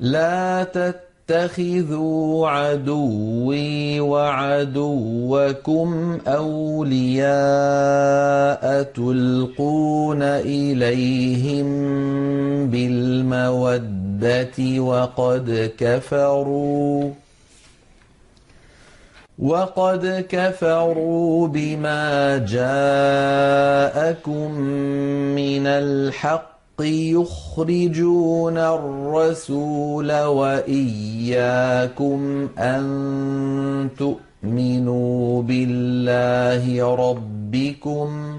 لا تتخذوا عدوي وعدوكم أولياء تلقون إليهم بالمودة وقد كفروا وقد كفروا بما جاءكم من الحق يخرجون الرسول وإياكم أن تؤمنوا بالله ربكم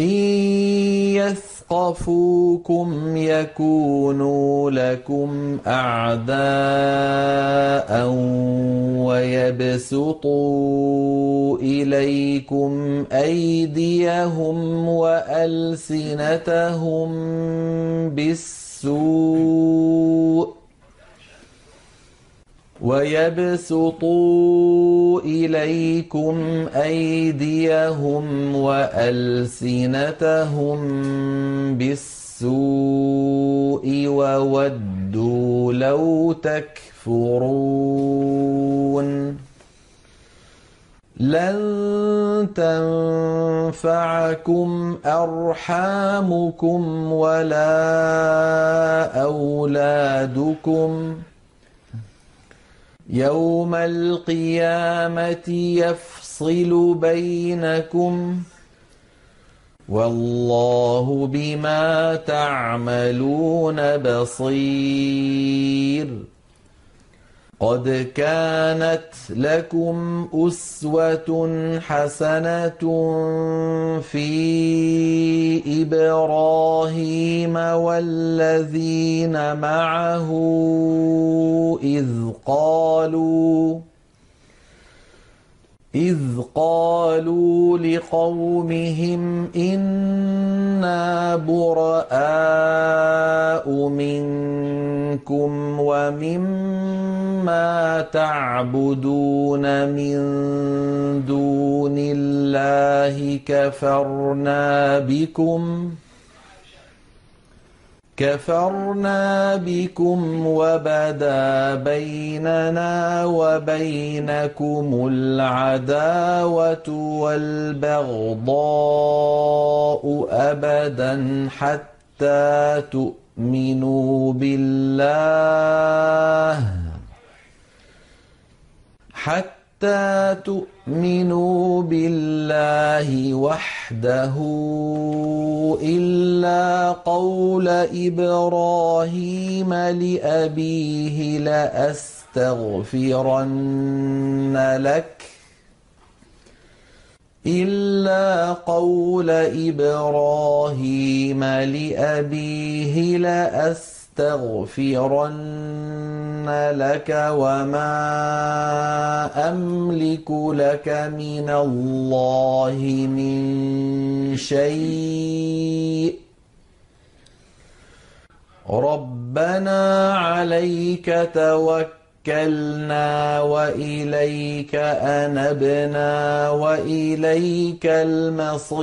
إن يثقفوكم يكونوا لكم أعداء ويبسطوا إليكم أيديهم وألسنتهم بالسوء ويبسطوا إليكم أيديهم وألسنتهم بالسوء وودوا لو تكفرون. لن تنفعكم أرحامكم ولا أولادكم. يوم القيامة يفصل بينكم والله بما تعملون بصير. قد كانت لكم أسوة حسنة في إبراهيم والذين معه إذ قالوا إذ قالوا لقومهم إنا براء منكم ومما تعبدون من دون الله كفرنا بكم كفرنا بكم وبدا بيننا وبينكم العداوة والبغضاء أبدا حتى تؤمنوا بالله. حتى تؤمنوا بالله وحده إلا قول إبراهيم لأبيه لأستغفرن لك إلا قول إبراهيم لأبيه لأستغفرن لك وما أملك لك من الله من شيء ربنا عليك توكلنا وإليك أنبنا وإليك المصير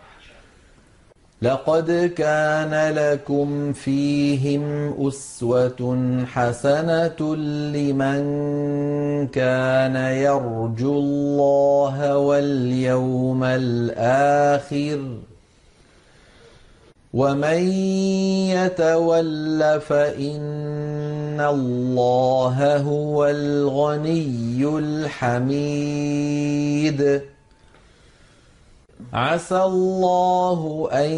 لقد كان لكم فيهم أسوة حسنة لمن كان يرجو الله واليوم الآخر ومن يتول فإن الله هو الغني الحميد عسى الله أن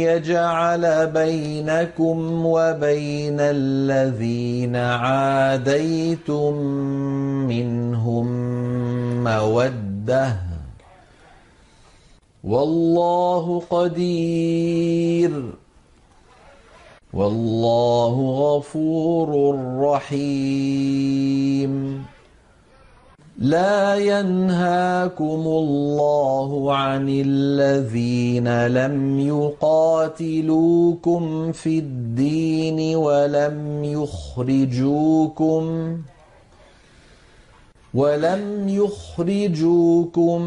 يجعل بينكم وبين الذين عاديتم منهم مودة. والله قدير. والله غفور رحيم. لا ينهاكم الله عن الذين لم يقاتلوكم في الدين ولم يخرجوكم ولم يخرجوكم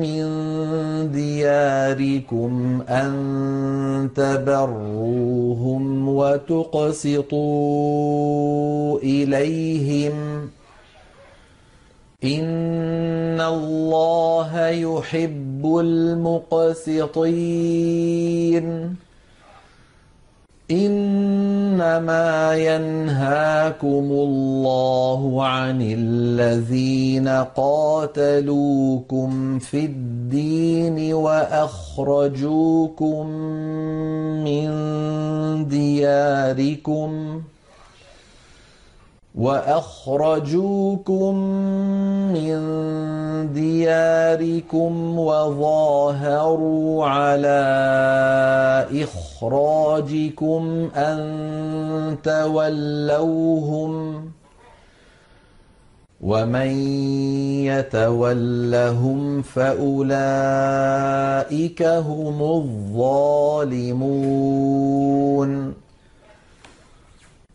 من دياركم أن تبروهم وتقسطوا إليهم إن الله يحب المقسطين. إنما ينهاكم الله عن الذين قاتلوكم في الدين وأخرجوكم من دياركم ۖ وأخرجوكم من دياركم وظاهروا على إخراجكم أن تولوهم ومن يتولهم فأولئك هم الظالمون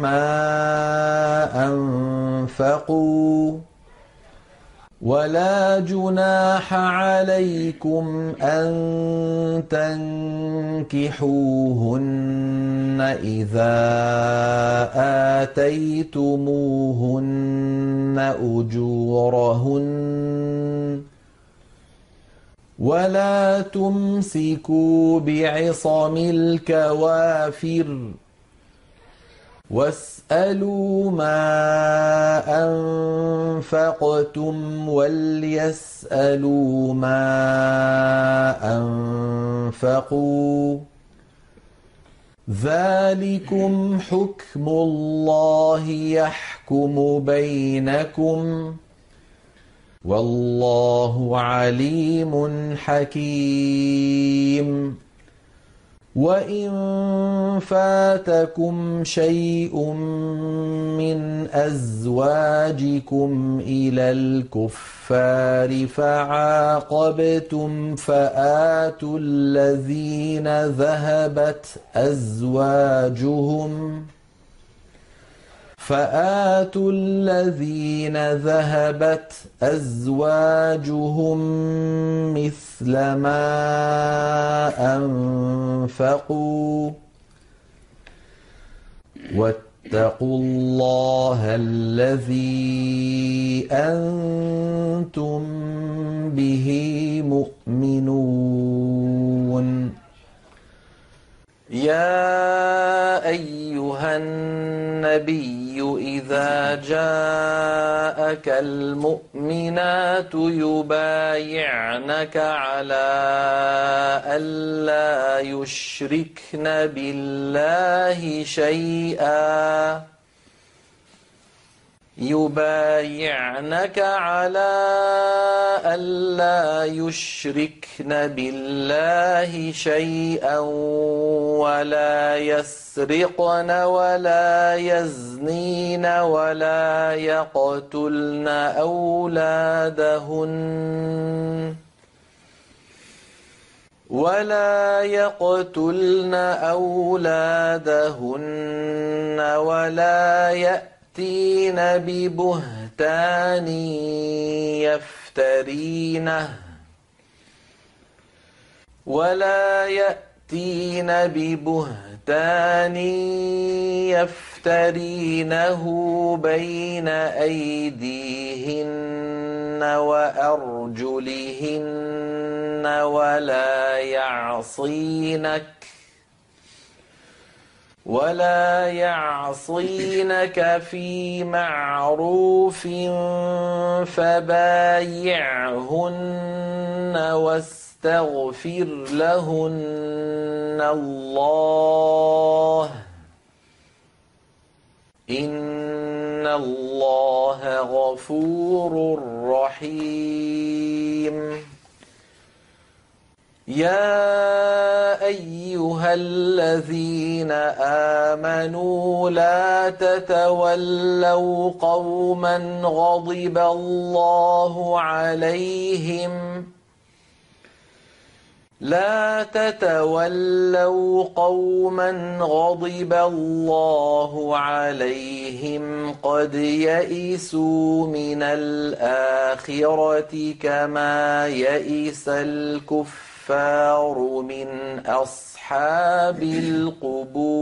ما أنفقوا ولا جناح عليكم أن تنكحوهن إذا آتيتموهن أجورهن ولا تمسكوا بعصم الكوافر واسألوا ما أنفقتم وليسألوا ما أنفقوا ذلكم حكم الله يحكم بينكم والله عليم حكيم وإن فاتكم شيء من أزواجكم إلى الكفار فعاقبتم فآتوا الذين ذهبت أزواجهم فآتوا الذين ذهبت أزواجهم مثل ما أنفقوا. واتقوا الله الذي أنتم به مؤمنون. يا أيها النبي جاءك المؤمنات يبايعنك على ألا يشركن بالله شيئا. يبايعنك على ألا يشركن بالله شيئا ولا يسرقن ولا يزنين ولا يقتلن أولادهن ولا يقتلن أولادهن ولا يأتين يأتين ببهتان يفترينه ولا يأتين ببهتان يفترينه بين أيديهن وأرجلهن ولا يعصينك ولا يعصينك في معروف فبايعهن واستغفر لهن الله إن الله غفور رحيم. يا أيها الذين آمنوا لا تتولوا قوما غضب الله عليهم. لا تتولوا قوما غضب الله عليهم. قد يئسوا من الآخرة كما يئس الكفر. الكفار من أصحاب القبور.